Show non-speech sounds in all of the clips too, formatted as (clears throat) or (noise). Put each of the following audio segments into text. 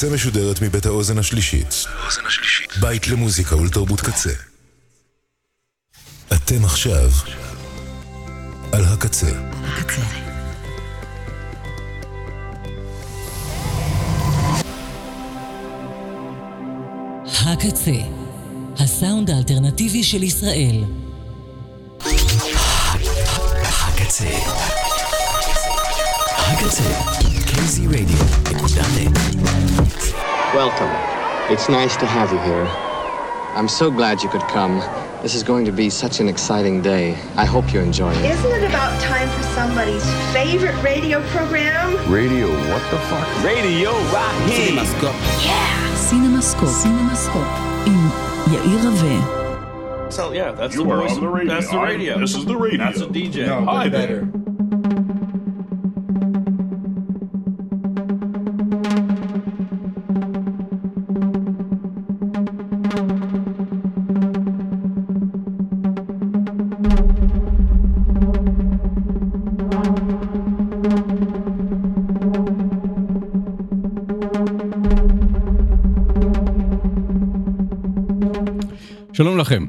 הקצה משודרת מבית האוזן השלישית. בית למוזיקה ולתרבות קצה. אתם עכשיו על הקצה. הקצה. הקצה, הסאונד האלטרנטיבי של ישראל. הקצה. הקצה. kzradio.net Welcome. It's nice to have you here. I'm so glad you could come. This is going to be such an exciting day. I hope you enjoy it. Isn't it about time for somebody's favorite radio program? Radio, what the fuck? Radio Rocky. CinemaScope. Yeah. CinemaScope. CinemaScope. In Yair Rave. So yeah, that's you the voice. Radio. That's the radio. I, this is the radio. That's a DJ. No, Hi better. better. שלום לכם.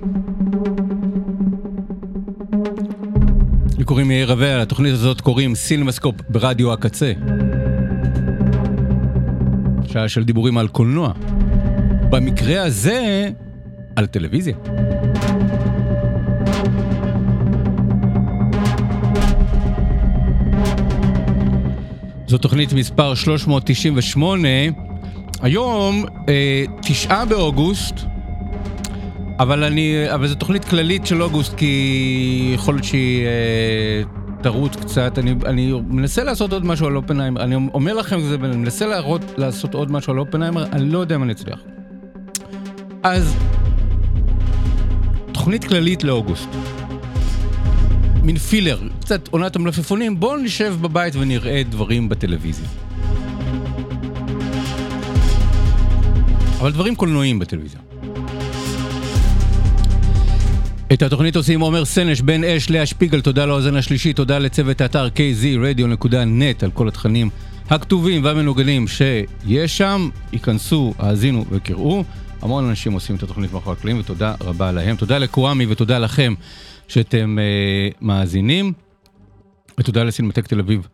לי קוראים יאיר רווה, לתוכנית הזאת קוראים סינמסקופ ברדיו הקצה. שעה של דיבורים על קולנוע. במקרה הזה, על טלוויזיה. זו תוכנית מספר 398. היום, אה, תשעה באוגוסט, אבל אני, אבל זו תוכנית כללית של אוגוסט, כי יכול להיות שהיא אה, תרוץ קצת. אני, אני מנסה לעשות עוד משהו על אופנהיימר, אני אומר לכם את זה, ואני מנסה להראות, לעשות עוד משהו על אופנהיימר, אני לא יודע אם אני אצליח. אז, תוכנית כללית לאוגוסט. מין פילר, קצת עונת המלפפונים, בואו נשב בבית ונראה דברים בטלוויזיה. אבל דברים קולנועיים בטלוויזיה. את התוכנית עושים עומר סנש, בן אש, לאה שפיגל, תודה לאוזן השלישי, תודה לצוות האתר kzradio.net על כל התכנים הכתובים והמנוגנים שיש שם. ייכנסו, האזינו וקראו. המון אנשים עושים את התוכנית מאחורי הקלעים ותודה רבה להם. תודה לקוואמי ותודה לכם שאתם אה, מאזינים. ותודה לסינמטק תל אביב.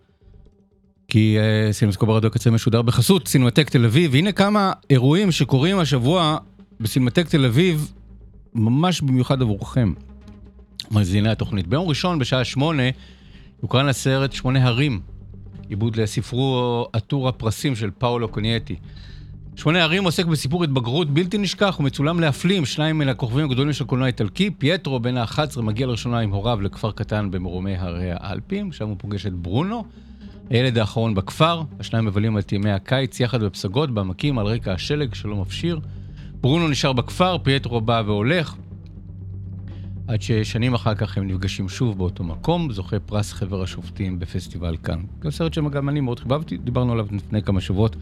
כי אה, סינמטק ברדיו הקצה משודר בחסות סינמטק תל אביב. והנה כמה אירועים שקורים השבוע בסינמטק תל אביב ממש במיוחד עבורכם, מאזיני התוכנית. ביום ראשון בשעה שמונה יוקרן הסרט שמונה הרים, עיבוד לספרו עטור הפרסים של פאולו קונייטי. שמונה הרים עוסק בסיפור התבגרות בלתי נשכח ומצולם להפליא עם שניים מן הכוכבים הגדולים של הקולנוע האיטלקי. פייטרו בן ה-11 מגיע לראשונה עם הוריו לכפר קטן במרומי הרי האלפים, שם הוא פוגש את ברונו, הילד האחרון בכפר. השניים מבלים את ימי הקיץ יחד בפסגות, בעמקים, על רקע השלג שלא מפשיר. ברונו נשאר בכפר, פייטרו בא והולך, עד ששנים אחר כך הם נפגשים שוב באותו מקום, זוכה פרס חבר השופטים בפסטיבל כאן. גם סרט שגם אני מאוד חיבבתי, דיברנו עליו לפני כמה שבועות,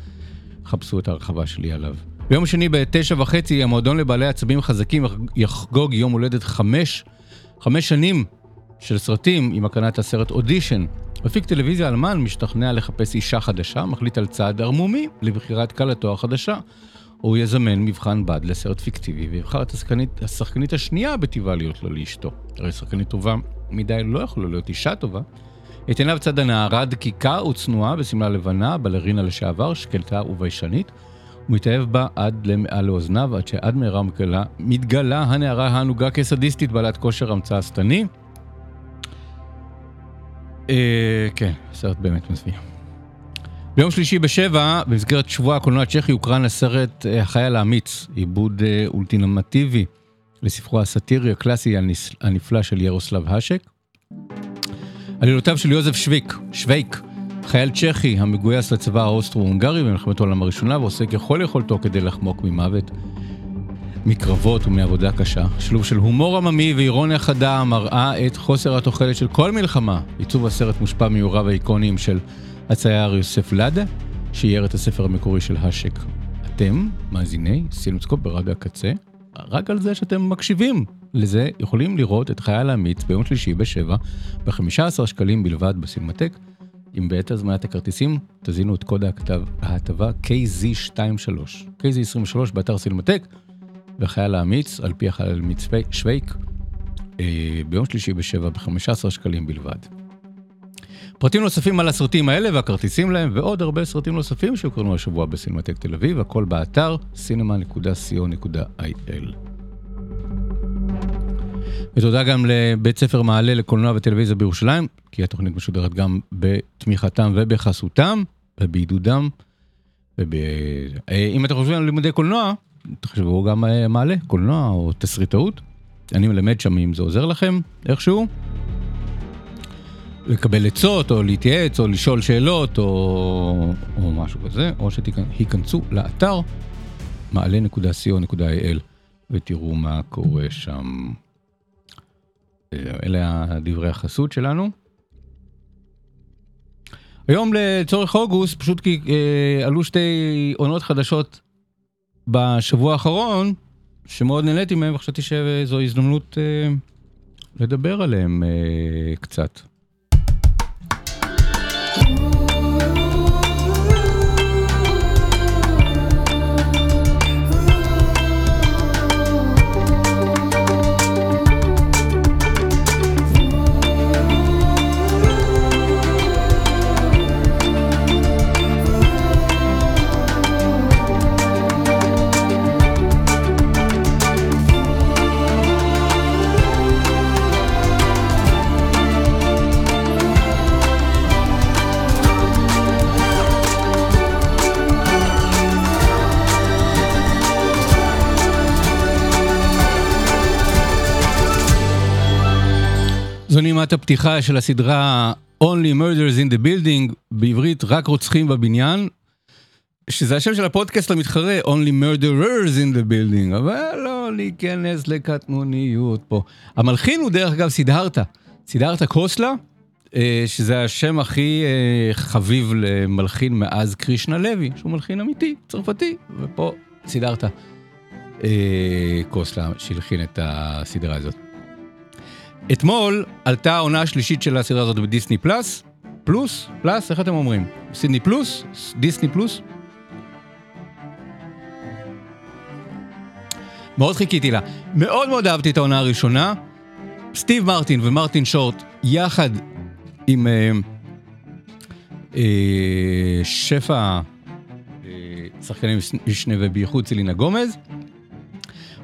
חפשו את ההרחבה שלי עליו. ביום שני בתשע וחצי, המועדון לבעלי עצבים חזקים יחגוג יום הולדת חמש, חמש שנים של סרטים עם הקרנת הסרט אודישן. מפיק טלוויזיה אלמן משתכנע לחפש אישה חדשה, מחליט על צעד ערמומי לבחירת קלתו החדשה. הוא יזמן מבחן בד לסרט פיקטיבי ויבחר את השחקנית, השחקנית השנייה בטבעה להיות לו לאשתו. הרי שחקנית טובה מדי לא יכולה להיות אישה טובה. את עיניו צד הנערה דקיקה וצנועה בשמלה לבנה, בלרינה לשעבר, שקלטה וביישנית. הוא מתאהב בה עד למעל לאוזניו, עד שעד מהרה מתגלה, מתגלה הנערה הענוגה כסדיסטית בעלת כושר המצאה שטני. אה, כן, סרט באמת מזוויע. ביום שלישי בשבע, במסגרת שבוע הקולנוע הצ'כי, הוקרן הסרט אה, החייל האמיץ, עיבוד אה, אולטימטיבי לספרו הסאטירי הקלאסי הנפלא של ירוסלב האשק. עלילותיו של יוזף שוויק, שווייק, חייל צ'כי המגויס לצבא האוסטרו-הונגרי במלחמת העולם הראשונה ועושה ככל יכולתו כדי לחמוק ממוות, מקרבות ומעבודה קשה. שילוב של הומור עממי ואירוניה חדה מראה את חוסר התוחלת של כל מלחמה. עיצוב הסרט מושפע מאיוריו האיקוניים של הצייר יוסף לאדה, שאייר את הספר המקורי של האשק. אתם, מאזיני סינמסקופ ברדיו הקצה, רק על זה שאתם מקשיבים לזה, יכולים לראות את חייל האמיץ ביום שלישי בשבע, ב-15 שקלים בלבד בסינמטק. אם בעת הזמנת הכרטיסים תזינו את קוד הכתב- ההטבה KZ23, KZ23 באתר סינמטק, והחייל האמיץ, על פי החייל האמיץ שווייק, אה, ביום שלישי בשבע ב-15 שקלים בלבד. פרטים נוספים על הסרטים האלה והכרטיסים להם ועוד הרבה סרטים נוספים שהוקרנו השבוע בסינמטק תל אביב, הכל באתר cinema.co.il. ותודה גם לבית ספר מעלה לקולנוע וטלוויזיה בירושלים, כי התוכנית משודרת גם בתמיכתם ובחסותם ובעידודם. וב... אם אתם חושבים על לימודי קולנוע, תחשבו גם אה, מעלה, קולנוע או תסריטאות. אני מלמד שם אם זה עוזר לכם איכשהו. לקבל עצות, או להתייעץ, או לשאול שאלות, או, או משהו כזה, או שתיכנסו לאתר מעלה.co.il ותראו מה קורה שם. אלה הדברי החסות שלנו. היום לצורך אוגוסט, פשוט כי אה, עלו שתי עונות חדשות בשבוע האחרון, שמאוד נהניתי מהם, וחשבתי שזו הזדמנות אה, לדבר עליהם אה, קצת. זו נימת הפתיחה של הסדרה Only Murders in the Building, בעברית רק רוצחים בבניין, שזה השם של הפודקאסט המתחרה, Only Murderers in the Building, אבל לא להיכנס לקטנוניות פה. המלחין הוא דרך אגב סידהרתה, סידהרתה קוסלה, אה, שזה השם הכי אה, חביב למלחין מאז קרישנה לוי, שהוא מלחין אמיתי, צרפתי, ופה סידהרתה אה, קוסלה שהלחין את הסדרה הזאת. אתמול עלתה העונה השלישית של הסדרה הזאת בדיסני פלאס, פלוס, פלאס, איך אתם אומרים? סידני פלוס? דיסני פלוס? מאוד חיכיתי לה. מאוד מאוד אהבתי את העונה הראשונה. סטיב מרטין ומרטין שורט יחד עם אה, אה, שפע אה, שחקנים משנה ובייחוד סלינה גומז,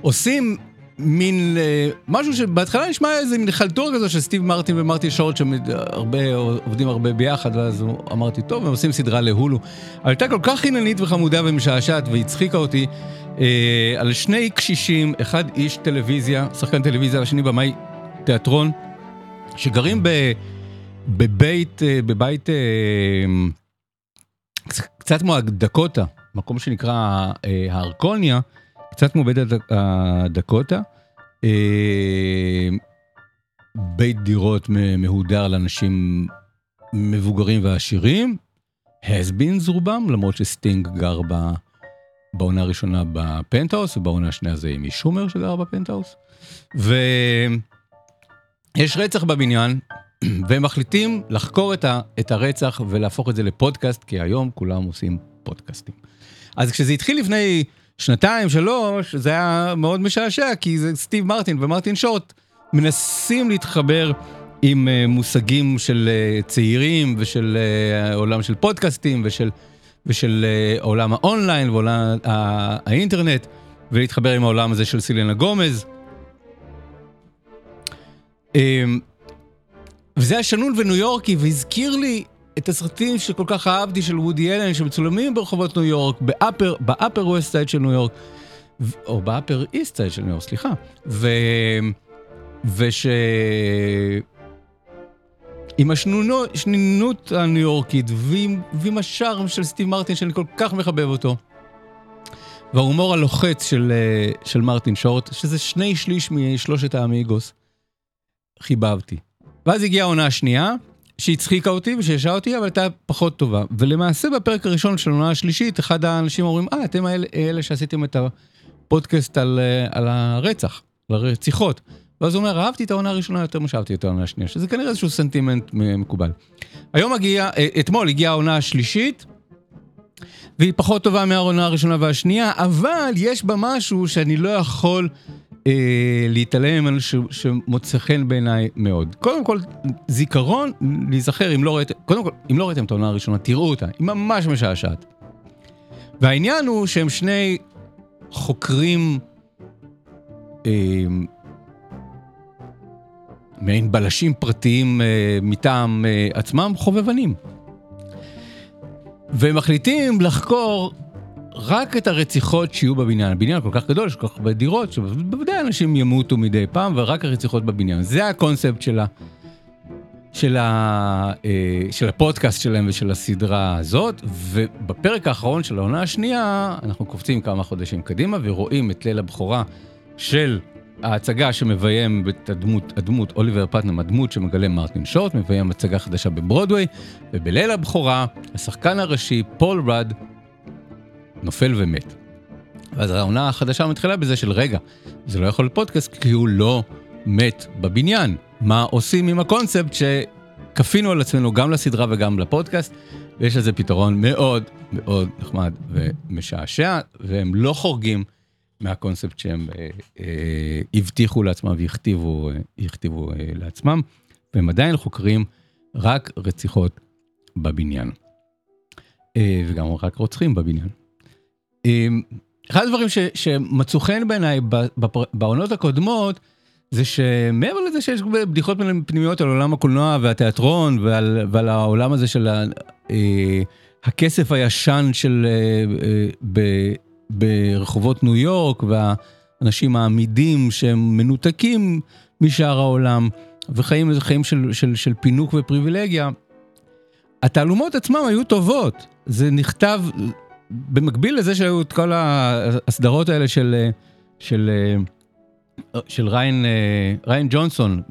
עושים מין אה, משהו שבהתחלה נשמע איזה מין חלטורה כזו של סטיב מרטין ומרטין שורט שהרבה עובדים הרבה ביחד ואז אמרתי טוב הם עושים סדרה להולו. אבל הייתה כל כך חיננית וחמודה ומשעשעת והצחיקה אותי אה, על שני קשישים, אחד איש טלוויזיה, שחקן טלוויזיה והשני במאי תיאטרון, שגרים ב, בבית, אה, בבית אה, קצת כמו הדקוטה, מקום שנקרא אה, הארקוניה. קצת הד- הדקוטה, אה, בית דירות מהודר לאנשים מבוגרים ועשירים, has-beens רובם, למרות שסטינג גר ב, בעונה הראשונה בפנטהאוס, ובעונה השנייה זה איימי שומר שגר בפנטהאוס. ויש רצח בבניין, (clears throat) והם מחליטים לחקור את, ה, את הרצח ולהפוך את זה לפודקאסט, כי היום כולם עושים פודקאסטים. אז כשזה התחיל לפני שנתיים, שלוש, זה היה מאוד משעשע, כי זה סטיב מרטין ומרטין שורט מנסים להתחבר עם uh, מושגים של uh, צעירים ושל uh, עולם של פודקאסטים ושל, ושל עולם האונליין ועולם האינטרנט, ולהתחבר עם העולם הזה של סילנה גומז. Um, וזה היה שנון וניו יורקי והזכיר לי את הסרטים שכל כך אהבתי של וודי אלן שמצולמים ברחובות ניו יורק, באפר, באפר ווסט סייד של ניו יורק, או באפר איסט סייד של ניו יורק, סליחה. ו... וש... עם השנינות הניו יורקית ועם, ועם השארם של סטיב מרטין שאני כל כך מחבב אותו. וההומור הלוחץ של, אה, של מרטין שורט, שזה שני שליש משלושת האמיגוס, חיבבתי. ואז הגיעה העונה השנייה, שהצחיקה אותי ושהשעה אותי, אבל הייתה פחות טובה. ולמעשה בפרק הראשון של העונה השלישית, אחד האנשים אומרים, אה, אתם האלה, אלה שעשיתם את הפודקאסט על, אה, על הרצח, על הרציחות. ואז הוא אומר, אהבתי את העונה הראשונה יותר ממה שאהבתי את העונה השנייה, שזה כנראה איזשהו סנטימנט מקובל. היום מגיע, אה, אתמול הגיעה העונה השלישית, והיא פחות טובה מהעונה הראשונה והשנייה, אבל יש בה משהו שאני לא יכול אה, להתעלם ממנו שמוצא חן בעיניי מאוד. קודם כל, זיכרון, להיזכר, אם לא ראיתם, קודם כל, אם לא ראיתם את העונה הראשונה, תראו אותה, היא ממש משעשעת. והעניין הוא שהם שני חוקרים, אה, מעין בלשים פרטיים אה, מטעם אה, עצמם, חובבנים. והם מחליטים לחקור רק את הרציחות שיהיו בבניין. הבניין כל כך גדול, יש כל כך הרבה דירות, שבוודאי אנשים ימותו מדי פעם, ורק הרציחות בבניין. זה הקונספט של, ה, של, ה, אה, של הפודקאסט שלהם ושל הסדרה הזאת, ובפרק האחרון של העונה השנייה, אנחנו קופצים כמה חודשים קדימה ורואים את ליל הבכורה של ההצגה שמביים את הדמות, הדמות אוליבר פטנם, הדמות שמגלם מרטין שורט, מביים הצגה חדשה בברודוויי, ובליל הבכורה, השחקן הראשי, פול רד, נופל ומת. ואז העונה החדשה מתחילה בזה של רגע, זה לא יכול להיות פודקאסט כי הוא לא מת בבניין. מה עושים עם הקונספט שכפינו על עצמנו גם לסדרה וגם לפודקאסט, ויש לזה פתרון מאוד מאוד נחמד ומשעשע, והם לא חורגים מהקונספט שהם אה, אה, הבטיחו לעצמם והכתיבו אה, אה, לעצמם, והם עדיין חוקרים רק רציחות בבניין. אה, וגם רק רוצחים בבניין. אחד הדברים ש, שמצאו חן בעיניי בעונות הקודמות, זה שמעבר לזה שיש בדיחות פנימיות על עולם הקולנוע והתיאטרון ועל, ועל העולם הזה של ה, אה, הכסף הישן של אה, אה, ב, ברחובות ניו יורק והאנשים העמידים שהם מנותקים משאר העולם וחיים איזה חיים של, של, של פינוק ופריבילגיה. התעלומות עצמם היו טובות, זה נכתב במקביל לזה שהיו את כל הסדרות האלה של, של, של ריין, ריין ג'ונסון,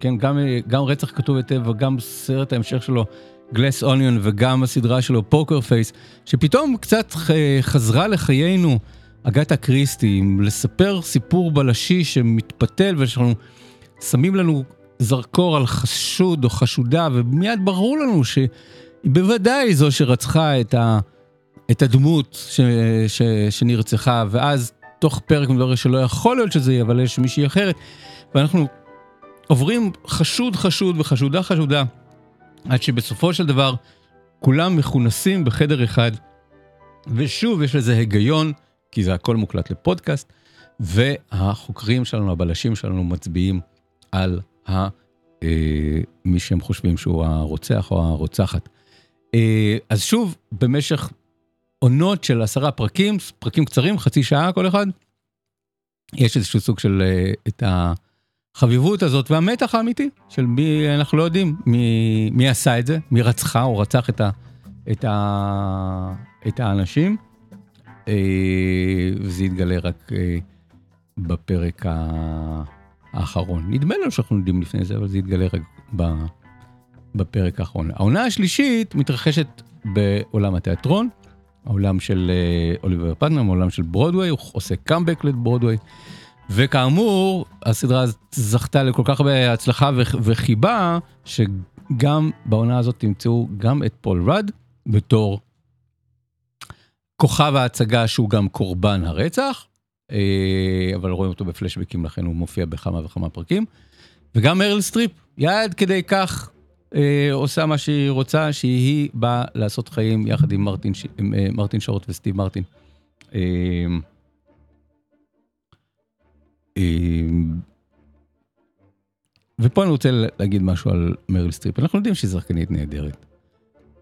כן, גם, גם רצח כתוב היטב וגם סרט ההמשך שלו, גלס אוניון, וגם הסדרה שלו, פוקר פייס, שפתאום קצת חזרה לחיינו, אגתה קריסטי, לספר סיפור בלשי שמתפתל ושאנחנו שמים לנו זרקור על חשוד או חשודה, ומיד ברור לנו שהיא בוודאי זו שרצחה את ה... את הדמות ש, ש, שנרצחה, ואז תוך פרק מדבר שלא יכול להיות שזה יהיה, אבל יש מישהי אחרת, ואנחנו עוברים חשוד חשוד וחשודה חשודה, עד שבסופו של דבר כולם מכונסים בחדר אחד, ושוב יש לזה היגיון, כי זה הכל מוקלט לפודקאסט, והחוקרים שלנו, הבלשים שלנו, מצביעים על ה, אה, מי שהם חושבים שהוא הרוצח או הרוצחת. אה, אז שוב, במשך עונות של עשרה פרקים, פרקים קצרים, חצי שעה כל אחד. יש איזשהו סוג של אה, את החביבות הזאת והמתח האמיתי של מי, אנחנו לא יודעים מי, מי עשה את זה, מי רצחה או רצח את, ה, את, ה, את האנשים. אה, וזה יתגלה רק אה, בפרק האחרון. נדמה לנו שאנחנו יודעים לפני זה, אבל זה יתגלה רק בפרק האחרון. העונה השלישית מתרחשת בעולם התיאטרון. העולם של אה, אוליבר פטנר, העולם של ברודוויי, הוא עושה קאמבק לברודוויי. וכאמור, הסדרה זכתה לכל כך הרבה הצלחה וחיבה, שגם בעונה הזאת תמצאו גם את פול רד בתור כוכב ההצגה שהוא גם קורבן הרצח, אה, אבל רואים אותו בפלשבקים, לכן הוא מופיע בכמה וכמה פרקים. וגם מריל סטריפ, עד כדי כך עושה מה שהיא רוצה, שהיא באה לעשות חיים יחד עם מרטין, אה, מרטין שורט וסטיב מרטין. אה, אה, ופה אני רוצה להגיד משהו על מריל סטריפ. אנחנו יודעים שהיא שחקנית נהדרת.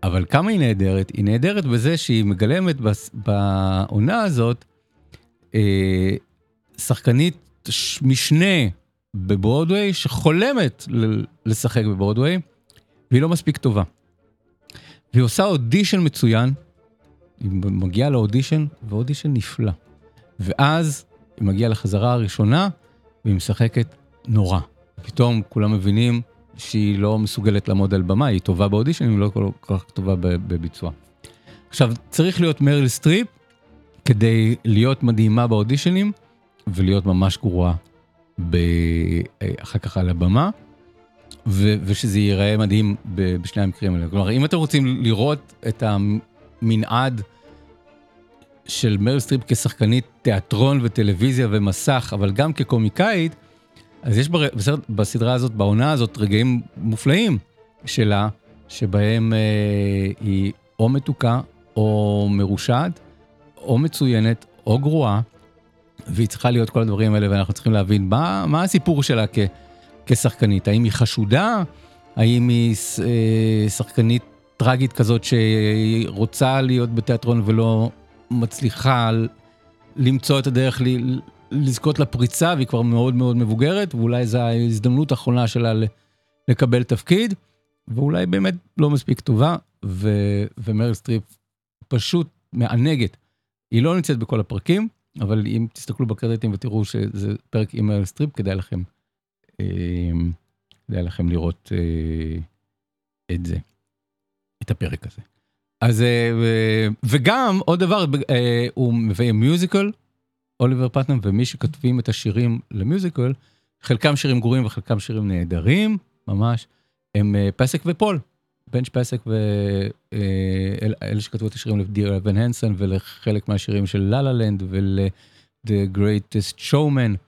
אבל כמה היא נהדרת? היא נהדרת בזה שהיא מגלמת בעונה הזאת אה, שחקנית משנה בברודוויי שחולמת לשחק בברודוויי. והיא לא מספיק טובה. והיא עושה אודישן מצוין, היא מגיעה לאודישן, ואודישן נפלא. ואז היא מגיעה לחזרה הראשונה, והיא משחקת נורא. פתאום כולם מבינים שהיא לא מסוגלת לעמוד על במה, היא טובה באודישן, היא לא כל כך טובה בביצוע. עכשיו, צריך להיות מריל סטריפ כדי להיות מדהימה באודישנים, ולהיות ממש גרועה ב... אחר כך על הבמה, ו... ושזה ייראה מדהים. בשני המקרים האלה. כלומר, אם אתם רוצים לראות את המנעד של מריל סטריפ כשחקנית תיאטרון וטלוויזיה ומסך, אבל גם כקומיקאית, אז יש בר... בסרט... בסדרה הזאת, בעונה הזאת, רגעים מופלאים שלה, שבהם אה, היא או מתוקה או מרושעת, או מצוינת או גרועה, והיא צריכה להיות כל הדברים האלה, ואנחנו צריכים להבין מה, מה הסיפור שלה כ, כשחקנית. האם היא חשודה? האם היא אה, שחקנית טרגית כזאת שרוצה להיות בתיאטרון ולא מצליחה למצוא את הדרך לזכות לפריצה, והיא כבר מאוד מאוד מבוגרת, ואולי זו ההזדמנות האחרונה שלה לקבל תפקיד, ואולי באמת לא מספיק טובה, ו, ומריל סטריפ פשוט מענגת. היא לא נמצאת בכל הפרקים, אבל אם תסתכלו בקרדיטים ותראו שזה פרק עם מריל סטריפ, כדאי לכם, כדאי לכם לראות אה, את זה, את הפרק הזה. אז, אה, וגם עוד דבר, הוא מביא מיוזיקל, אוליבר פטנאם ומי שכותבים את השירים למיוזיקל, חלקם שירים גרועים וחלקם שירים נהדרים, ממש, הם פסק ופול. בנץ' פסק ואלה שכתבו את השירים לדיר אבן הנסון ולחלק מהשירים של לה לה לנד ול-The Greatest Showman,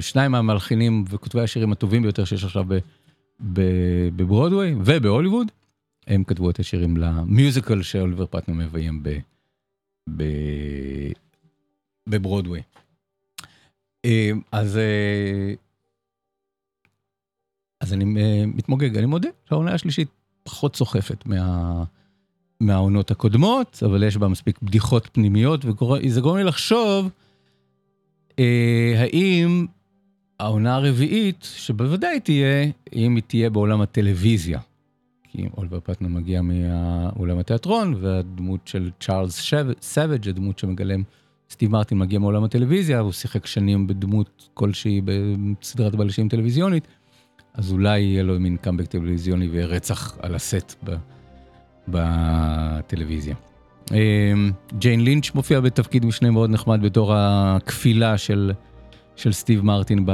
שניים מהמלחינים וכותבי השירים הטובים ביותר שיש עכשיו בברודוויי ובהוליווד, הם כתבו את השירים למיוזיקל שאוליבר פטנר מביים בברודוויי. אז אז אני מתמוגג, אני מודה שהעונה השלישית פחות סוחפת מה, מהעונות הקודמות, אבל יש בה מספיק בדיחות פנימיות, וזה גורם לי לחשוב אה, האם העונה הרביעית, שבוודאי תהיה, אם היא תהיה בעולם הטלוויזיה. כי אוליבר פטנם מגיע מעולם התיאטרון, והדמות של צ'ארלס סאביג', הדמות שמגלם סטיב מרטין, מגיע מעולם הטלוויזיה, הוא שיחק שנים בדמות כלשהי בסדרת בלשים טלוויזיונית. אז אולי יהיה לו מין קאמבק טלוויזיוני ורצח על הסט ב, בטלוויזיה. אמ, ג'יין לינץ' מופיע בתפקיד משנה מאוד נחמד בתור הכפילה של, של סטיב מרטין ב,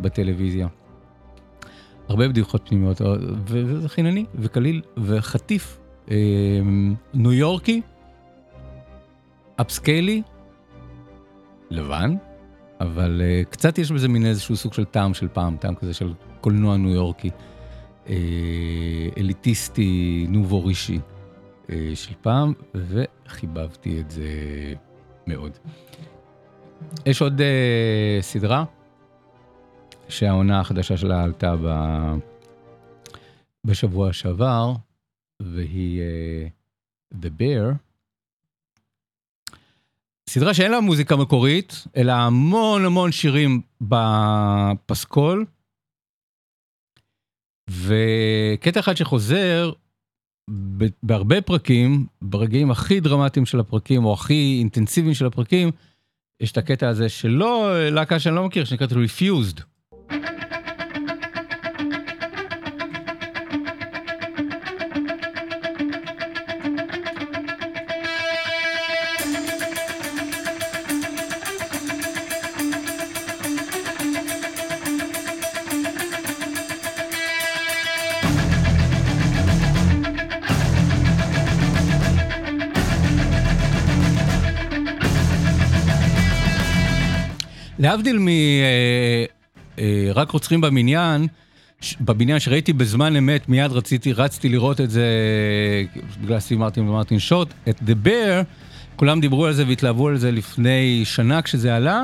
בטלוויזיה. הרבה בדיחות פנימיות, וזה חינני וקליל וחטיף, אמ, ניו יורקי, אפסקיילי, לבן, אבל uh, קצת יש בזה מין איזשהו סוג של טעם של פעם, טעם כזה של קולנוע ניו יורקי, uh, אליטיסטי, נובו רישי של פעם, וחיבבתי את זה מאוד. יש עוד uh, סדרה שהעונה החדשה שלה עלתה ב... בשבוע שעבר, והיא uh, The Bear. סדרה שאין לה מוזיקה מקורית, אלא המון המון שירים בפסקול. וקטע אחד שחוזר בהרבה פרקים, ברגעים הכי דרמטיים של הפרקים, או הכי אינטנסיביים של הפרקים, יש את הקטע הזה שלא, להקה שאני לא מכיר, שנקראת Refused. להבדיל מרק אה, רוצחים במניין, בבניין שראיתי בזמן אמת, מיד רציתי, רצתי לראות את זה, בגלל סטיב מרטין ומרטין שוט, את The Bear, כולם דיברו על זה והתלהבו על זה לפני שנה כשזה עלה,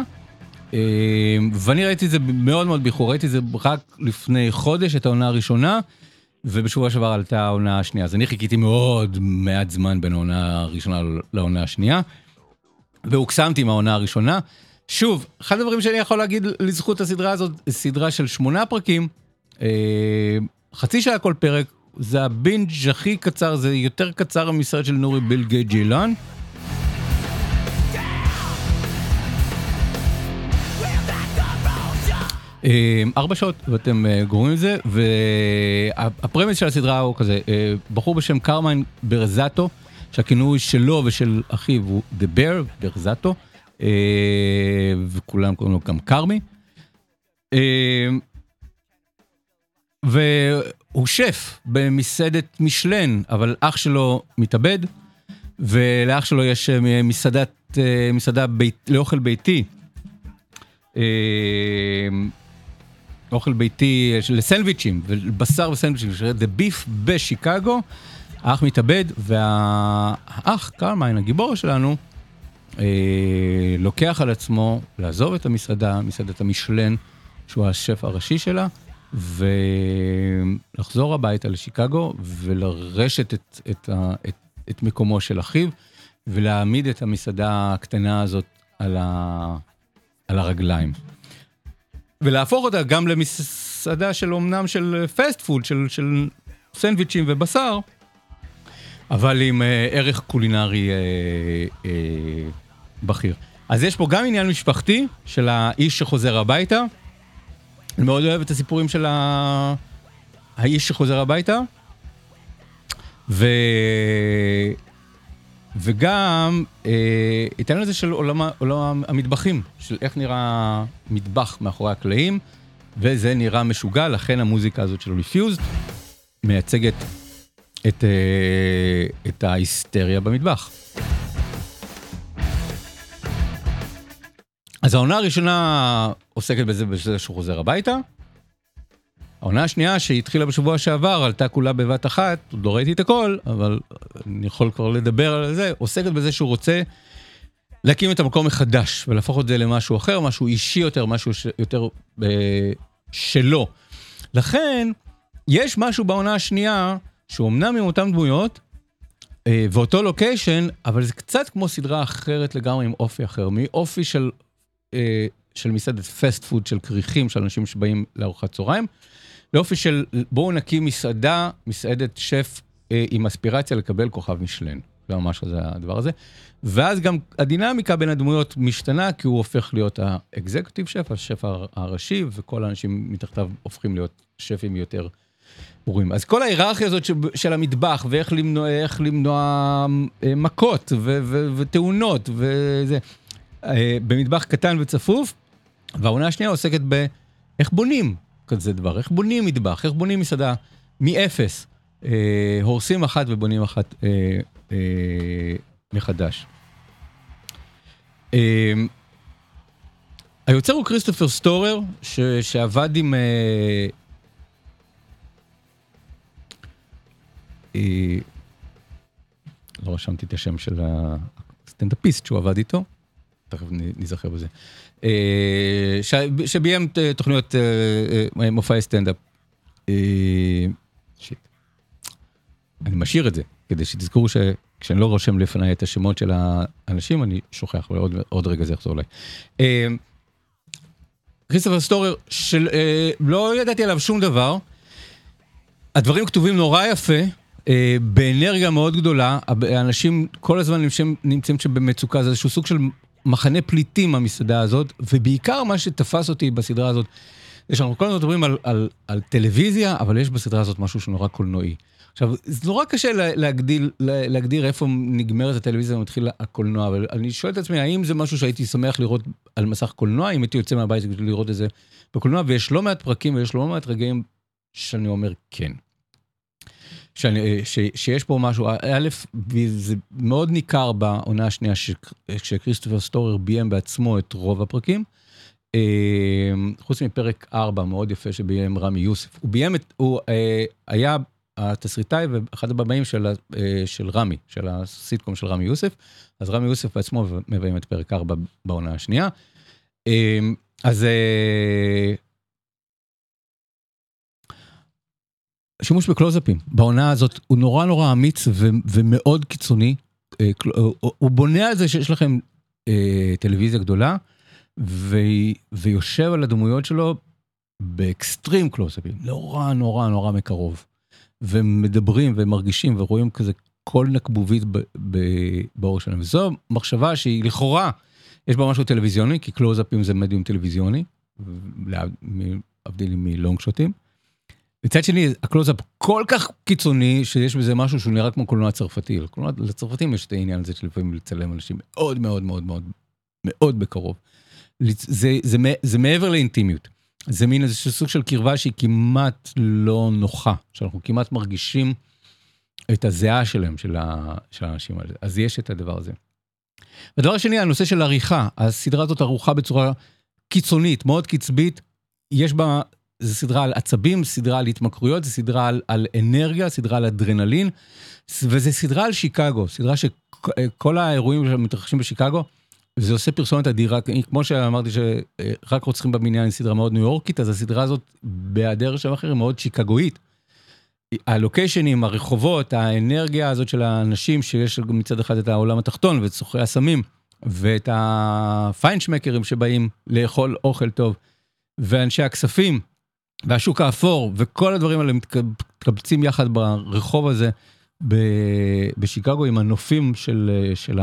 אה, ואני ראיתי את זה מאוד מאוד באיחור, ראיתי את זה רק לפני חודש, את העונה הראשונה, ובשבוע שעבר עלתה העונה השנייה. אז אני חיכיתי מאוד מעט זמן בין העונה הראשונה לעונה השנייה, והוקסמתי מהעונה הראשונה. שוב, אחד הדברים שאני יכול להגיד לזכות הסדרה הזאת, סדרה של שמונה פרקים, אה, חצי שעה כל פרק, זה הבינג' הכי קצר, זה יותר קצר מסרט של נורי בילגי ג'ילן. אה, ארבע שעות ואתם אה, גורמים לזה והפרמיס של הסדרה הוא כזה אה, בחור בשם קרמיין ברזטו שהכינוי שלו ושל אחיו הוא The Bear ברזטו. אה, וכולם קוראים לו גם כרמי. אה, והוא שף במסעדת משלן, אבל אח שלו מתאבד, ולאח שלו יש אה, מסעדת, מסעדה בית, לאוכל ביתי. אוכל ביתי אה, של סנדוויצ'ים, ובשר וסנדוויצ'ים, The Beef בשיקגו. האח מתאבד, והאח, קרמיין, הגיבור שלנו, אה, לוקח על עצמו לעזוב את המסעדה, מסעדת המשלן, שהוא השף הראשי שלה, ולחזור הביתה לשיקגו ולרשת את, את, ה, את, את מקומו של אחיו, ולהעמיד את המסעדה הקטנה הזאת על, ה, על הרגליים. ולהפוך אותה גם למסעדה של אומנם של פסט פוד, של, של סנדוויצ'ים ובשר, אבל עם אה, ערך קולינרי אה, אה, בכיר. אז יש פה גם עניין משפחתי של האיש שחוזר הביתה. אני מאוד אוהב את הסיפורים של ה... האיש שחוזר הביתה. ו... וגם אה, עיתן לזה של עולם, עולם המטבחים, של איך נראה מטבח מאחורי הקלעים, וזה נראה משוגע, לכן המוזיקה הזאת של אוליפיוז מייצגת את, אה, את ההיסטריה במטבח. אז העונה הראשונה עוסקת בזה, בזה שהוא חוזר הביתה. העונה השנייה שהתחילה בשבוע שעבר עלתה כולה בבת אחת, עוד לא ראיתי את הכל, אבל אני יכול כבר לדבר על זה, עוסקת בזה שהוא רוצה להקים את המקום מחדש ולהפוך את זה למשהו אחר, משהו אישי יותר, משהו ש... יותר אה, שלו. לכן, יש משהו בעונה השנייה, שהוא אמנם עם אותן דמויות, אה, ואותו לוקיישן, אבל זה קצת כמו סדרה אחרת לגמרי עם אופי אחר, מאופי של, אה, של מסעדת פסט פוד של כריכים, של אנשים שבאים לארוחת צהריים, לאופי של בואו נקים מסעדה, מסעדת שף אה, עם אספירציה לקבל כוכב משלן. זה ממש זה הדבר הזה. ואז גם הדינמיקה בין הדמויות משתנה, כי הוא הופך להיות האקזקוטיב שף, השף הר- הראשי, וכל האנשים מתחתיו הופכים להיות שפים יותר ברורים. אז כל ההיררכיה הזאת של, המטבח, ואיך למנוע, למנוע אה, מכות ו, ו, ותאונות, וזה, אה, במטבח קטן וצפוף, והעונה השנייה עוסקת באיך בונים כזה דבר, איך בונים מטבח, איך בונים מסעדה מאפס. אה, הורסים אחת ובונים אחת אה, אה, מחדש. אה, היוצר הוא כריסטופר סטורר, ש, שעבד עם... אה, אה, לא רשמתי את השם של הסטנדאפיסט שהוא עבד איתו, תכף נזכר בזה. אה, ש- שביים תוכניות אה, אה, מופעי סטנדאפ. shit. אני משאיר את זה, כדי שתזכרו שכשאני לא רושם לפניי את השמות של האנשים, אני שוכח, ועוד עוד רגע זה יחזור אליי. כריסטופר סטורר, של, אה, לא ידעתי עליו שום דבר. הדברים כתובים נורא יפה, באנרגיה מאוד גדולה, האנשים כל הזמן נמצאים, נמצאים שם במצוקה, זה איזשהו סוג של מחנה פליטים המסעדה הזאת, ובעיקר מה שתפס אותי בסדרה הזאת, זה שאנחנו כל הזמן מדברים על, על, על טלוויזיה, אבל יש בסדרה הזאת משהו שהוא נורא קולנועי. עכשיו, זה נורא קשה לה- להגדיל, לה- להגדיר איפה נגמרת הטלוויזיה ומתחיל הקולנוע, אבל אני שואל את עצמי, האם זה משהו שהייתי שמח לראות על מסך קולנוע, אם הייתי יוצא מהבית לראות את זה בקולנוע, ויש לא מעט פרקים ויש לא מעט רגעים שאני אומר כן. שאני, אה, ש, שיש פה משהו, א', זה מאוד ניכר בעונה השנייה ש- שכריסטופר סטורר ביים בעצמו את רוב הפרקים. אה, חוץ מפרק 4 מאוד יפה שביים רמי יוסף. הוא ביים את, הוא אה, היה התסריטאי ואחד הבמאים של, אה, של רמי, של הסיטקום של רמי יוסף, אז רמי יוסף בעצמו מביים את פרק 4 בעונה השנייה. אה, אז אה, שימוש בקלוזאפים בעונה הזאת הוא נורא נורא אמיץ ו- ומאוד קיצוני. אה, קל- הוא- הוא בונה על זה שיש לכם אה, טלוויזיה גדולה ו- ויושב על הדמויות שלו באקסטרים קלוזאפים, נורא נורא נורא מקרוב. ומדברים ומרגישים ורואים כזה כל נקבובית ב- ב- בעור שלהם. וזו מחשבה שהיא לכאורה, יש בה משהו טלוויזיוני, כי קלוזאפים זה מדיום טלוויזיוני, להבדיל מלונג שוטים. מצד שני, הקלוזאפ כל כך קיצוני, שיש בזה משהו שהוא נראה כמו קולנוע צרפתי. לקולנוע, לצרפתים יש את העניין הזה של לפעמים לצלם אנשים מאוד מאוד מאוד מאוד מאוד בקרוב. זה, זה, זה מעבר לאינטימיות. זה מין איזשהו סוג של קרבה שהיא כמעט לא נוחה, שאנחנו כמעט מרגישים את הזיעה שלהם, של, ה, של האנשים האלה. אז יש את הדבר הזה. הדבר השני, הנושא של עריכה. הסדרה הזאת ערוכה בצורה קיצונית, מאוד קצבית. יש בה, זו סדרה על עצבים, סדרה על התמכרויות, זו סדרה על, על אנרגיה, סדרה על אדרנלין, וזו סדרה על שיקגו, סדרה שכל האירועים שמתרחשים בשיקגו, וזה עושה פרסומת אדירה, כמו שאמרתי שרק רוצחים בבניין היא סדרה מאוד ניו יורקית, אז הסדרה הזאת, בהיעדר שם אחר, היא מאוד שיקגואית. הלוקיישנים, הרחובות, האנרגיה הזאת של האנשים, שיש מצד אחד את העולם התחתון ואת סוחרי הסמים, ואת הפיינשמקרים שבאים לאכול אוכל טוב, ואנשי הכספים, והשוק האפור, וכל הדברים האלה מתקבצים יחד ברחוב הזה בשיקגו עם הנופים של, של,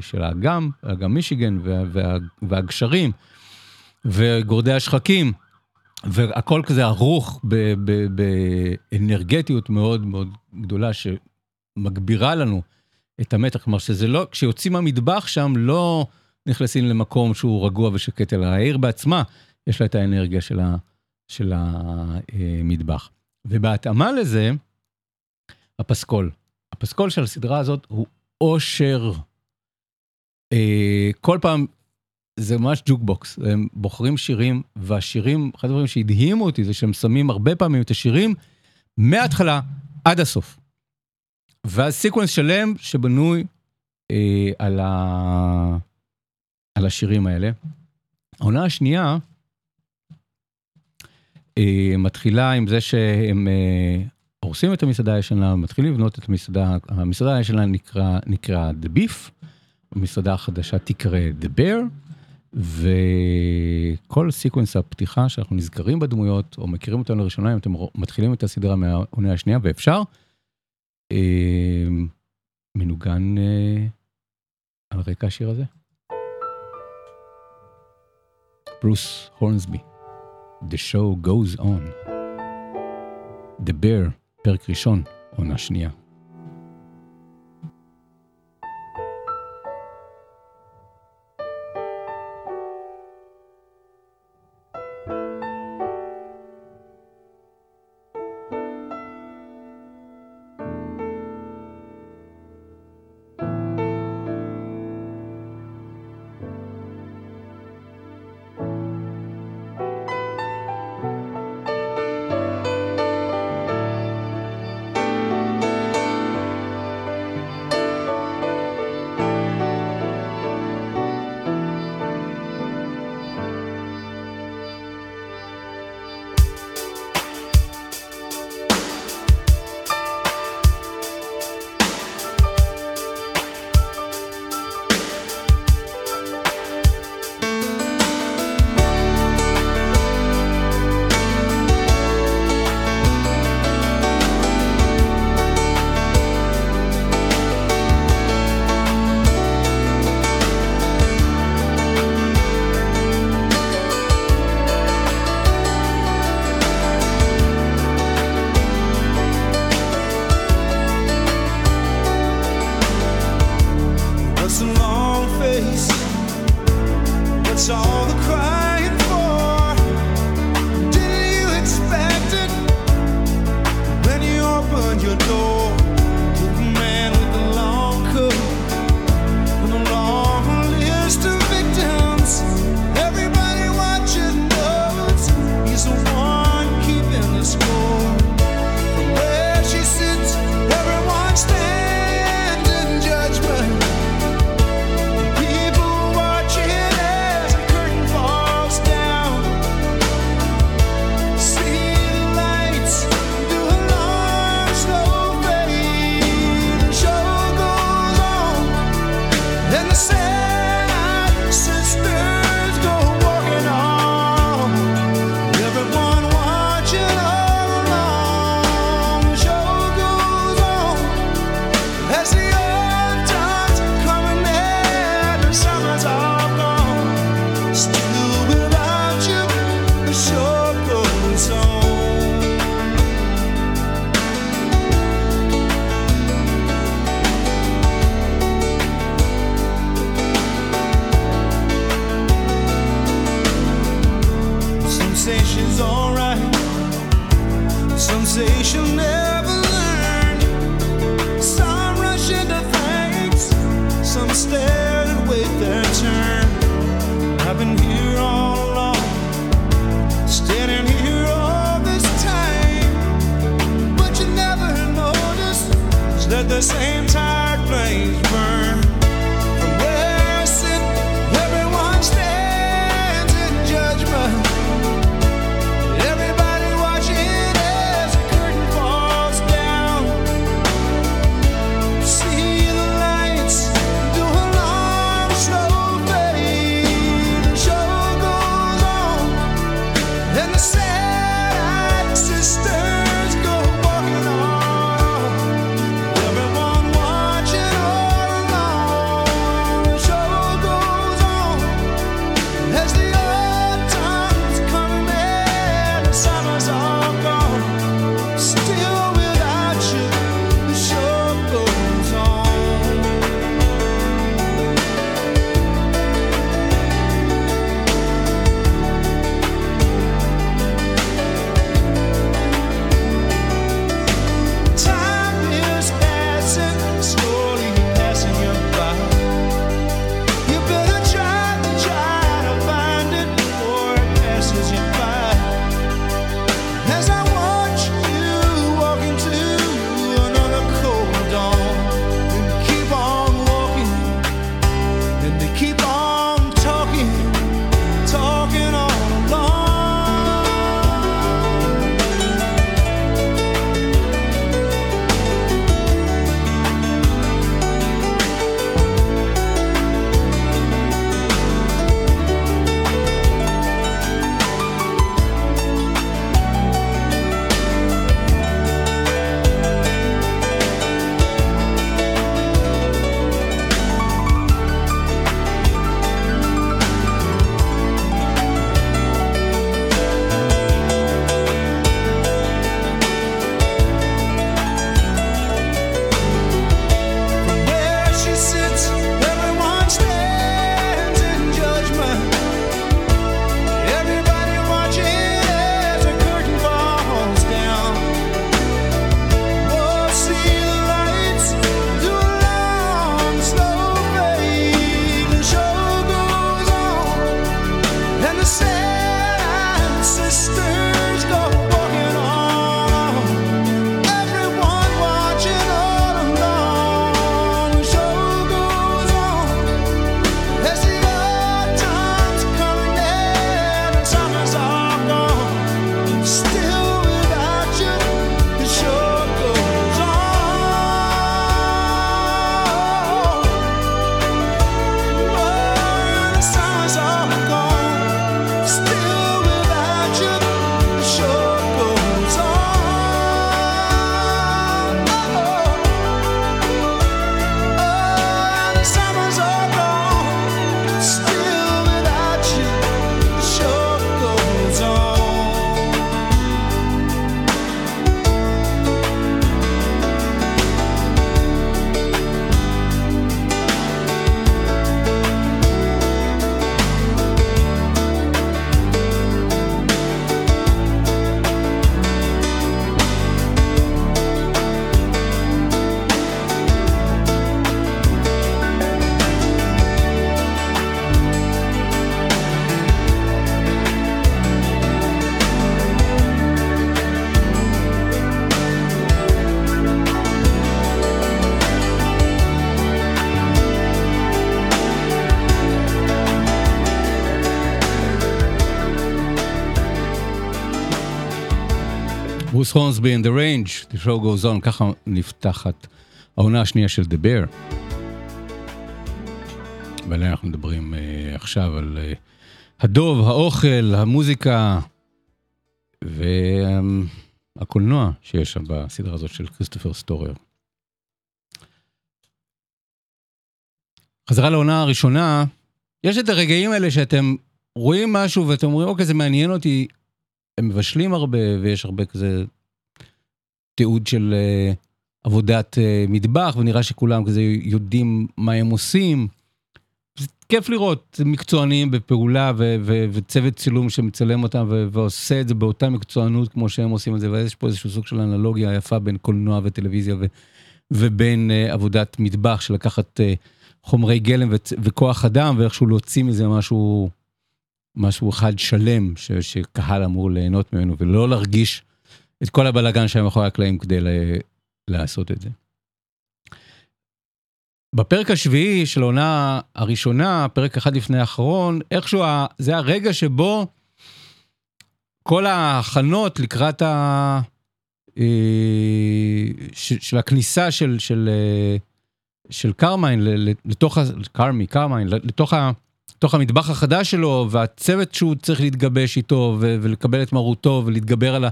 של האגם, אגם מישיגן, וה, והגשרים, וגורדי השחקים. והכל כזה ערוך באנרגטיות מאוד מאוד גדולה שמגבירה לנו את המתח, כלומר שזה לא, כשיוצאים מהמטבח שם לא נכנסים למקום שהוא רגוע ושקט, אלא העיר בעצמה יש לה את האנרגיה של, ה, של המטבח. ובהתאמה לזה, הפסקול. הפסקול של הסדרה הזאת הוא אושר. אה, כל פעם זה ממש ג'וקבוקס, הם בוחרים שירים, והשירים, אחד הדברים שהדהימו אותי זה שהם שמים הרבה פעמים את השירים מההתחלה עד הסוף. ואז סיקוונס שלם שבנוי אה, על, ה... על השירים האלה. העונה השנייה אה, מתחילה עם זה שהם אה, הורסים את המסעדה הישנה, מתחילים לבנות את המסעדה, המסעדה הישנה נקרא, נקרא The Beef, המסעדה החדשה תקרא The Bear. וכל סיקוונס הפתיחה שאנחנו נזכרים בדמויות, או מכירים אותם לראשונה, אם אתם מתחילים את הסדרה מהעונה השנייה, ואפשר, אה, מנוגן על רקע השיר הזה. ברוס הורנסבי, The show goes on. The Bear, פרק ראשון, עונה שנייה. ברוס הורנסבי in the range, the show goes on, ככה נפתחת העונה השנייה של The Bear. ועליה אנחנו מדברים uh, עכשיו על uh, הדוב, האוכל, המוזיקה והקולנוע שיש שם בסדרה הזאת של כריסטופר סטורר. חזרה לעונה הראשונה, יש את הרגעים האלה שאתם רואים משהו ואתם אומרים, אוקיי, זה מעניין אותי, הם מבשלים הרבה ויש הרבה כזה תיעוד של uh, עבודת uh, מטבח ונראה שכולם כזה יודעים מה הם עושים. זה כיף לראות מקצוענים בפעולה ו- ו- וצוות צילום שמצלם אותם ו- ועושה את זה באותה מקצוענות כמו שהם עושים את זה ויש פה איזשהו סוג של אנלוגיה יפה בין קולנוע וטלוויזיה ו- ובין uh, עבודת מטבח של לקחת uh, חומרי גלם ו- וכוח אדם ואיכשהו להוציא מזה משהו משהו אחד שלם ש- שקהל אמור ליהנות ממנו ולא להרגיש את כל הבלגן שהיה מאחורי הקלעים כדי ל- לעשות את זה. בפרק השביעי של העונה הראשונה, פרק אחד לפני האחרון, איכשהו ה- זה הרגע שבו כל ההכנות לקראת ה... אה, ש- של הכניסה של, של, אה, של קרמיין לתוך, קרמי, קרמיין, לתוך, לתוך המטבח החדש שלו, והצוות שהוא צריך להתגבש איתו ו- ולקבל את מרותו ולהתגבר על, ה,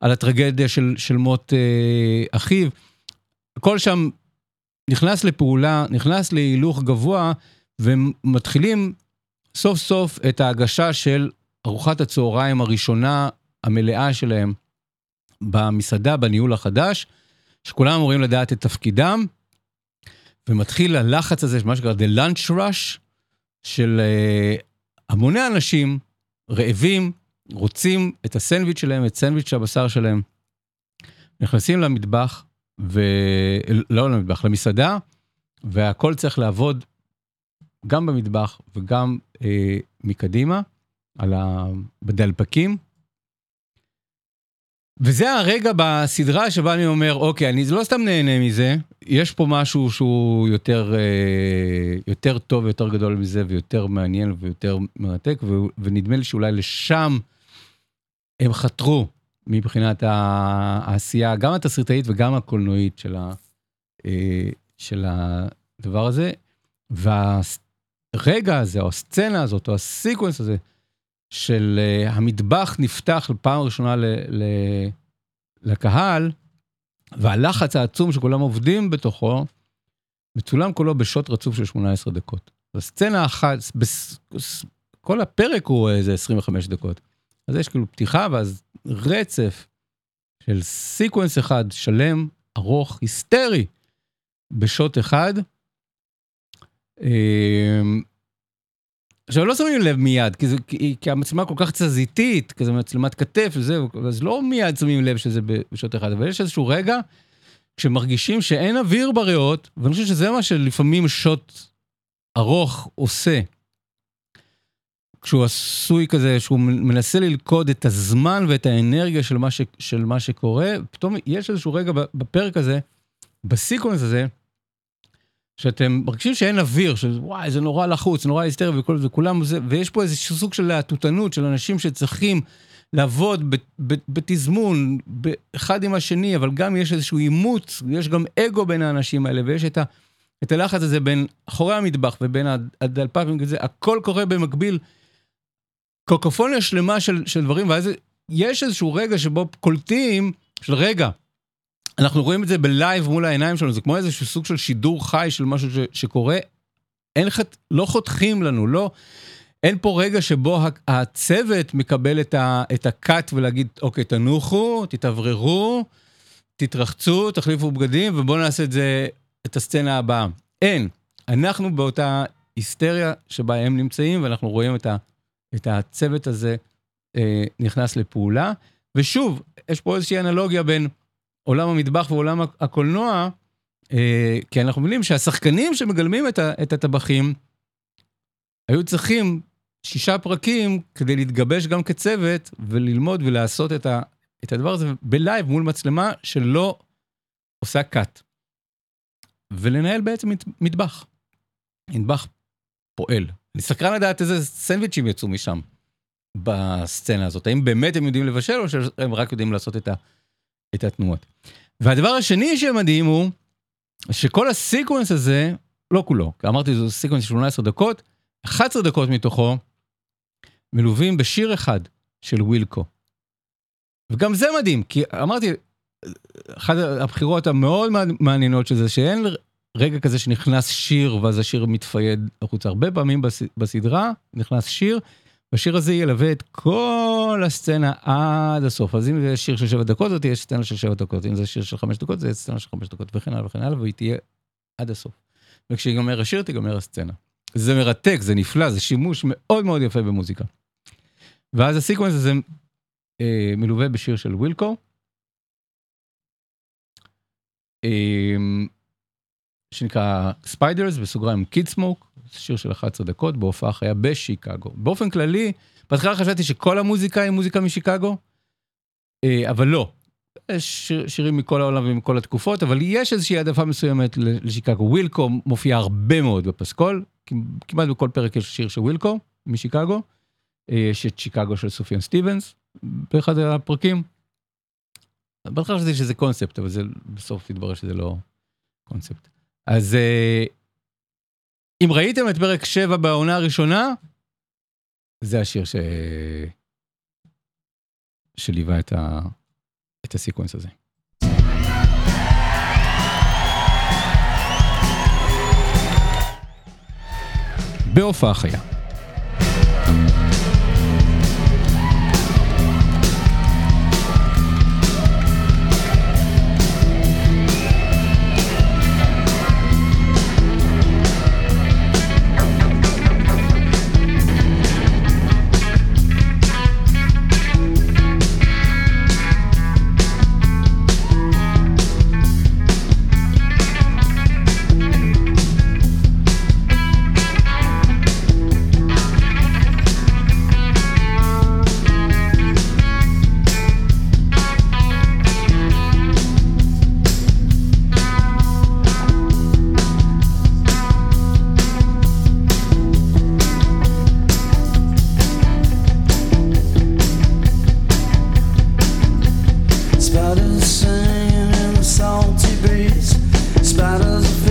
על הטרגדיה של, של מות אה, אחיו. הכל שם נכנס לפעולה, נכנס להילוך גבוה, ומתחילים סוף סוף את ההגשה של ארוחת הצהריים הראשונה המלאה שלהם במסעדה, בניהול החדש, שכולם אמורים לדעת את תפקידם, ומתחיל הלחץ הזה, מה שנקרא The Lunch Rush, של uh, המוני אנשים רעבים, רוצים את הסנדוויץ' שלהם, את סנדוויץ' הבשר שלהם, נכנסים למטבח, ו... לא למטבח, למסעדה, והכל צריך לעבוד גם במטבח וגם אה, מקדימה, על ה... בדלפקים. וזה הרגע בסדרה שבה אני אומר, אוקיי, אני לא סתם נהנה מזה, יש פה משהו שהוא יותר, אה, יותר טוב ויותר גדול מזה, ויותר מעניין ויותר מרתק, ו... ונדמה לי שאולי לשם הם חתרו מבחינת העשייה, גם התסריטאית וגם הקולנועית של, ה... אה, של הדבר הזה. והרגע הזה, או הסצנה הזאת, או הסיקוונס הזה, של אה, המטבח נפתח פעם ראשונה ל, ל, לקהל, והלחץ העצום שכולם עובדים בתוכו, מצולם כולו בשוט רצוף של 18 דקות. הסצנה אחת, בס, כל הפרק הוא איזה 25 דקות. אז יש כאילו פתיחה ואז רצף של סיקוונס אחד שלם, ארוך, היסטרי, בשוט אחד. עכשיו לא שמים לב מיד, כי, זה, כי, כי המצלמה כל כך תזזיתית, כזה מצלמת כתף וזה, אז לא מיד שמים לב שזה בשעות אחד, אבל יש איזשהו רגע כשמרגישים שאין אוויר בריאות, ואני חושב שזה מה שלפעמים שוט ארוך עושה. כשהוא עשוי כזה, שהוא מנסה ללכוד את הזמן ואת האנרגיה של מה, ש, של מה שקורה, פתאום יש איזשהו רגע בפרק הזה, בסיקוונס הזה, שאתם מרגישים שאין אוויר, שוואי, זה נורא לחוץ, נורא היסטרי וכל זה, כולם זה, ויש פה איזה סוג של להטוטנות של אנשים שצריכים לעבוד בתזמון, אחד עם השני, אבל גם יש איזשהו עימות, יש גם אגו בין האנשים האלה, ויש את, ה, את הלחץ הזה בין אחורי המטבח ובין הדלפקים, הכל קורה במקביל, קוקופוניה שלמה של, של דברים, ואז יש איזשהו רגע שבו קולטים, של רגע, אנחנו רואים את זה בלייב מול העיניים שלנו, זה כמו איזשהו סוג של שידור חי של משהו ש, שקורה. אין חת, לא חותכים לנו, לא, אין פה רגע שבו הצוות מקבל את, ה, את הקאט ולהגיד, אוקיי, תנוחו, תתאווררו, תתרחצו, תחליפו בגדים, ובואו נעשה את זה, את הסצנה הבאה. אין. אנחנו באותה היסטריה שבה הם נמצאים, ואנחנו רואים את, ה, את הצוות הזה אה, נכנס לפעולה. ושוב, יש פה איזושהי אנלוגיה בין... עולם המטבח ועולם הקולנוע, אה, כי אנחנו מבינים שהשחקנים שמגלמים את, את הטבחים, היו צריכים שישה פרקים כדי להתגבש גם כצוות וללמוד ולעשות את, ה, את הדבר הזה בלייב מול מצלמה שלא עושה קאט. ולנהל בעצם מטבח. מטבח פועל. אני סקרן לדעת איזה סנדוויצ'ים יצאו משם בסצנה הזאת. האם באמת הם יודעים לבשל או שהם רק יודעים לעשות את ה... את התנועות. והדבר השני שמדהים הוא, שכל ה sequence הזה, לא כולו, כי אמרתי זה sequence של 18 דקות, 11 דקות מתוכו מלווים בשיר אחד של ווילקו. וגם זה מדהים, כי אמרתי, אחת הבחירות המאוד מעניינות של זה, שאין רגע כזה שנכנס שיר ואז השיר מתפייד החוצה. הרבה פעמים בסדרה נכנס שיר, והשיר הזה ילווה את כל הסצנה עד הסוף. אז אם זה שיר של שבע דקות, זאת תהיה סצנה של שבע דקות. אם זה שיר של חמש דקות, זה סצנה של חמש דקות, וכן הלאה וכן הלאה, והיא תהיה עד הסוף. וכשיגמר השיר, תיגמר הסצנה. זה מרתק, זה נפלא, זה שימוש מאוד מאוד יפה במוזיקה. ואז הסיקוונס הזה אה, מלווה בשיר של ווילקו. אה, שנקרא Spiders, בסוגריים Kidsmoke, שיר של 11 דקות בהופעה חיה בשיקגו. באופן כללי, בהתחלה חשבתי שכל המוזיקה היא מוזיקה משיקגו, אבל לא. יש שיר, שירים מכל העולם ומכל התקופות, אבל יש איזושהי העדפה מסוימת לשיקגו. ווילקו מופיע הרבה מאוד בפסקול, כמעט בכל פרק יש שיר של ווילקו משיקגו. אה, יש את שיקגו של סופיאן סטיבנס באחד הפרקים. בהתחלה חשבתי שזה קונספט, אבל זה בסוף התברר שזה לא קונספט. אז אה, אם ראיתם את פרק 7 בעונה הראשונה, זה השיר ש... שליווה את, ה... את הסיקוונס הזה. בהופעה חיה. Spiders all in the salty breeze. Spiders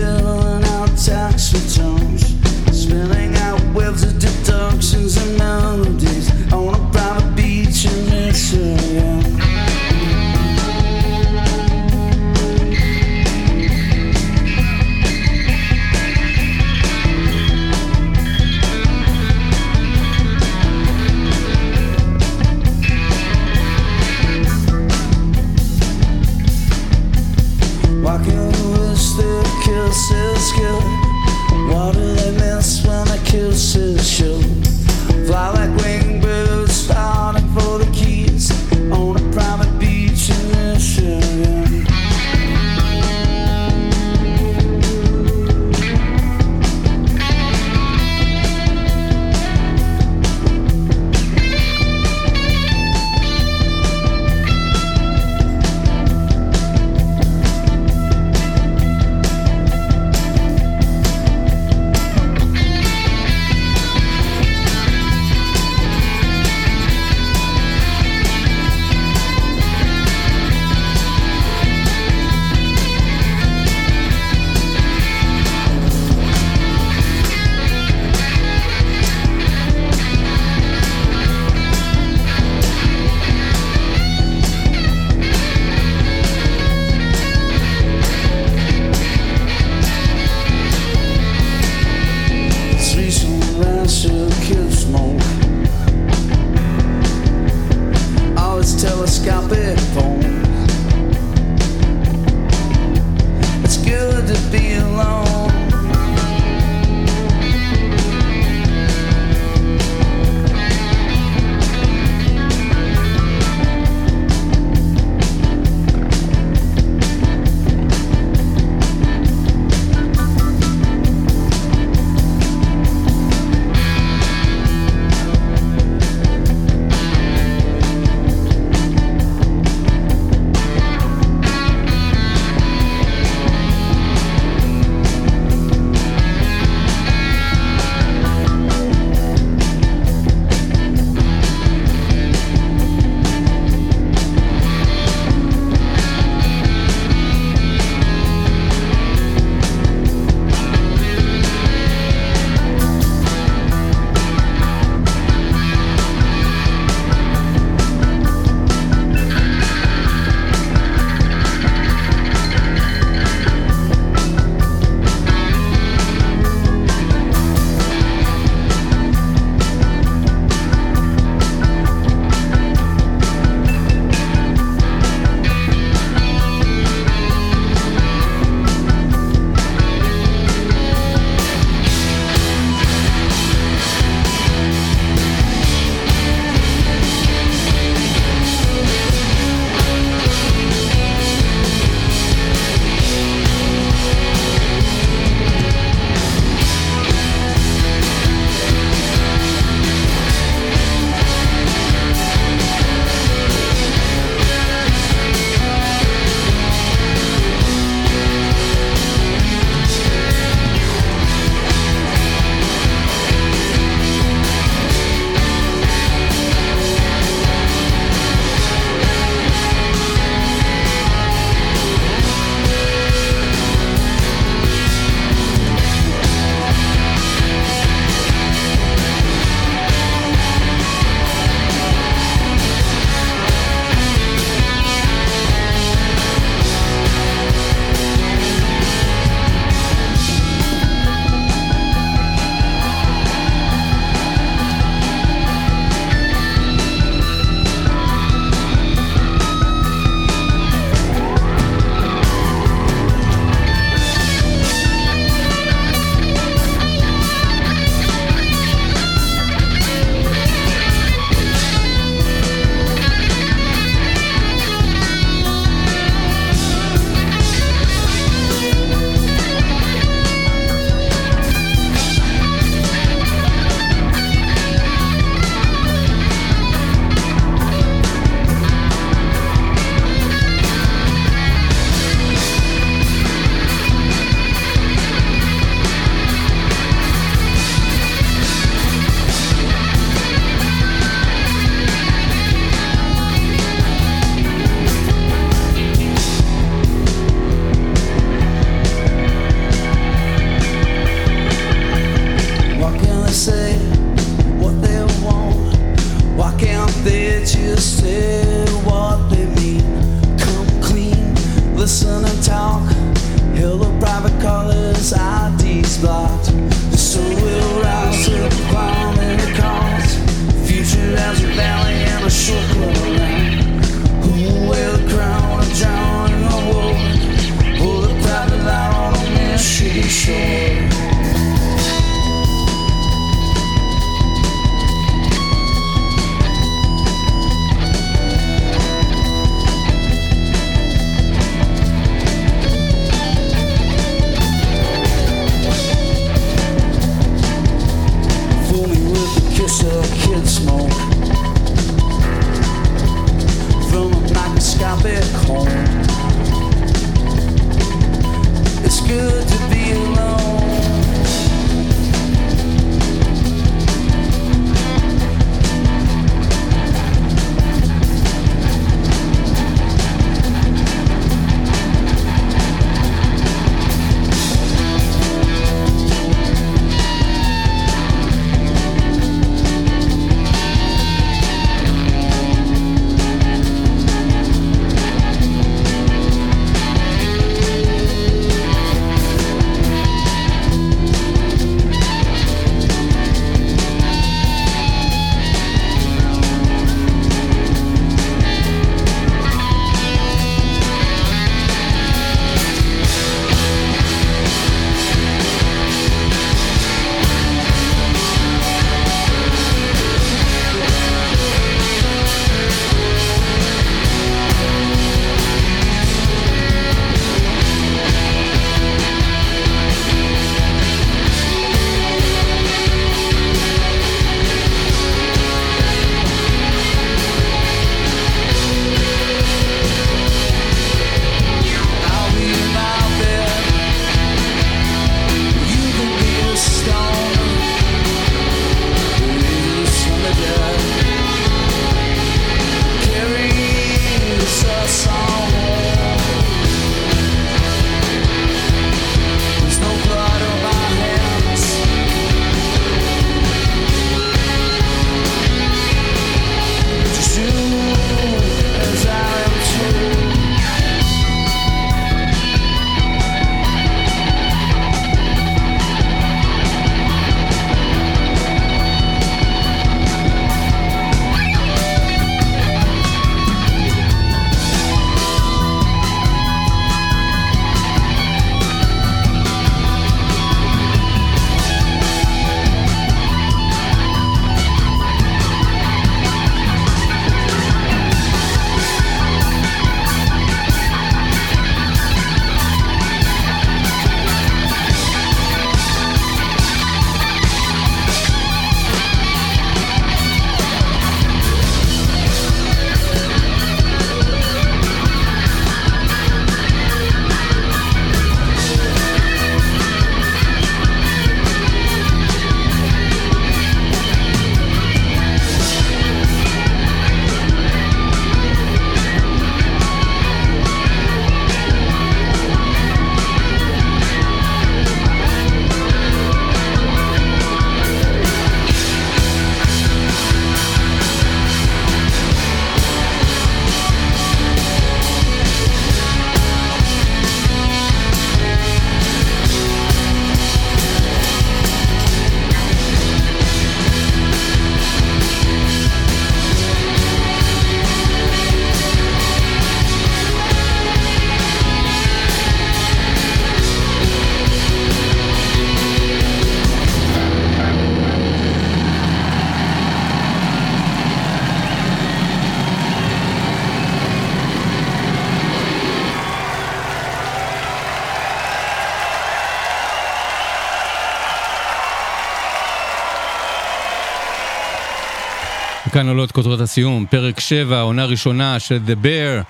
כאן עולות כותרות הסיום, פרק 7, עונה ראשונה של The Bear,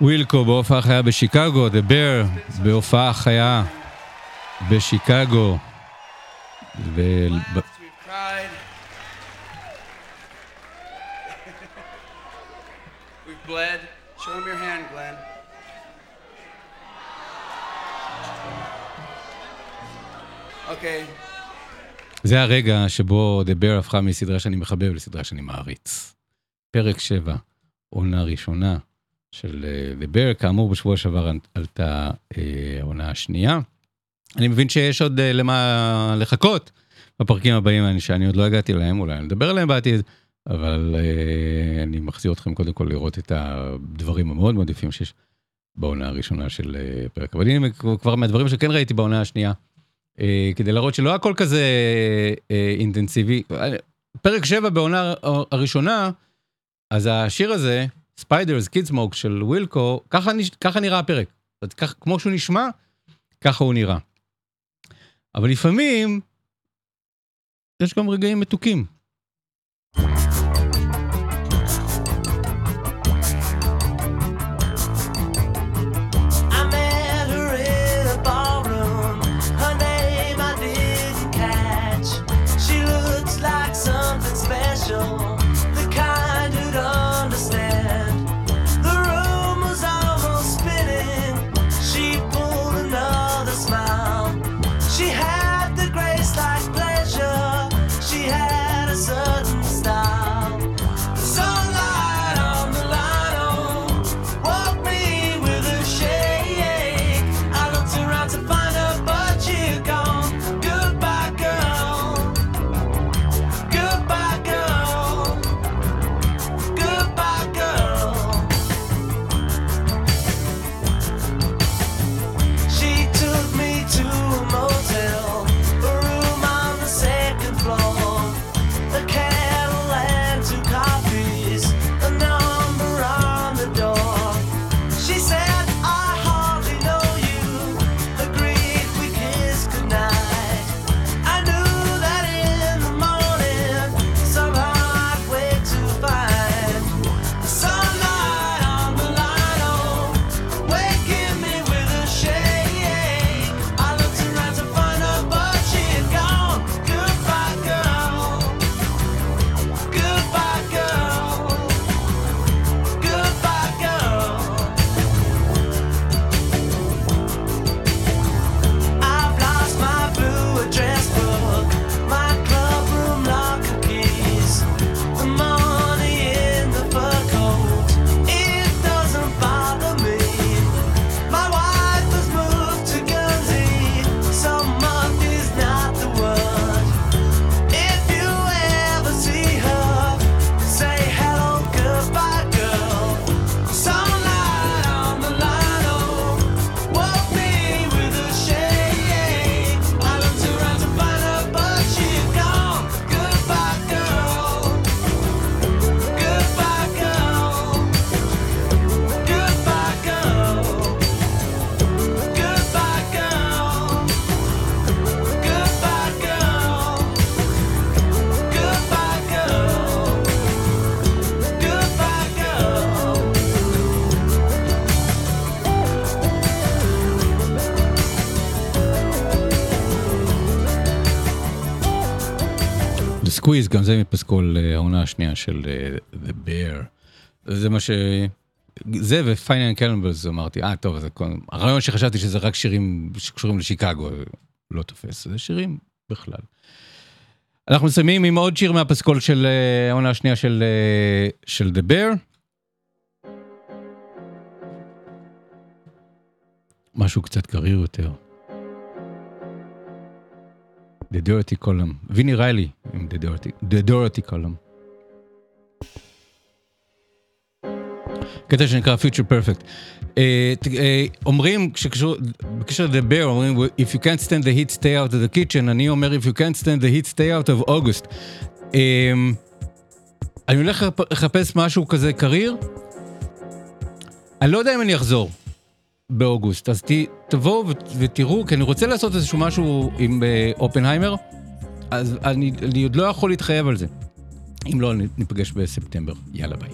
ווילקו בהופעה חיה בשיקגו, The Bear בהופעה חיה בשיקגו. ו... bled. Show your hand, Okay, זה הרגע שבו The Bear הפכה מסדרה שאני מחבב לסדרה שאני מעריץ. פרק 7, עונה ראשונה של אה, The Bear, כאמור בשבוע שעבר עלתה אה, העונה אה, השנייה. אני מבין שיש עוד אה, למה לחכות בפרקים הבאים שאני עוד לא הגעתי להם, אולי אני אדבר עליהם בעתיד, אבל אה, אני מחזיר אתכם קודם כל לראות את הדברים המאוד מאוד יפים שיש בעונה הראשונה של אה, פרק. אבל הנה כבר מהדברים שכן ראיתי בעונה השנייה. כדי להראות שלא הכל כזה אה, אינטנסיבי. אה, פרק 7 בעונה הראשונה, אז השיר הזה, Spiders Kidsmoke של ווילקו, ככה, ככה נראה הפרק. כך, כמו שהוא נשמע, ככה הוא נראה. אבל לפעמים, יש גם רגעים מתוקים. Squeeze, גם זה מפסקול אה, העונה השנייה של אה, The Bear. זה מה ש... זה ופיינל קלנבלס אמרתי, אה טוב, זה כל... הרעיון שחשבתי שזה רק שירים שקשורים לשיקגו, לא תופס, זה שירים בכלל. אנחנו מסיימים עם עוד שיר מהפסקול של אה, העונה השנייה של, אה, של The Bear. משהו קצת קריר יותר. The Dirty Column, ויני ריילי עם The Dirty, The Dirty Column. קטע שנקרא Future Perfect. אה, אה, אומרים, בקשר Bear, אומרים, If you can't stand the heat, stay out of the kitchen, אני אומר, If you can't stand the heat, stay out of August. אה, אני הולך לחפ- לחפש משהו כזה קריר, אני לא יודע אם אני אחזור. באוגוסט, אז ת, תבואו ות- ותראו, כי אני רוצה לעשות איזשהו משהו עם אה, אופנהיימר, אז אני, אני עוד לא יכול להתחייב על זה. אם לא, ניפגש בספטמבר. יאללה ביי.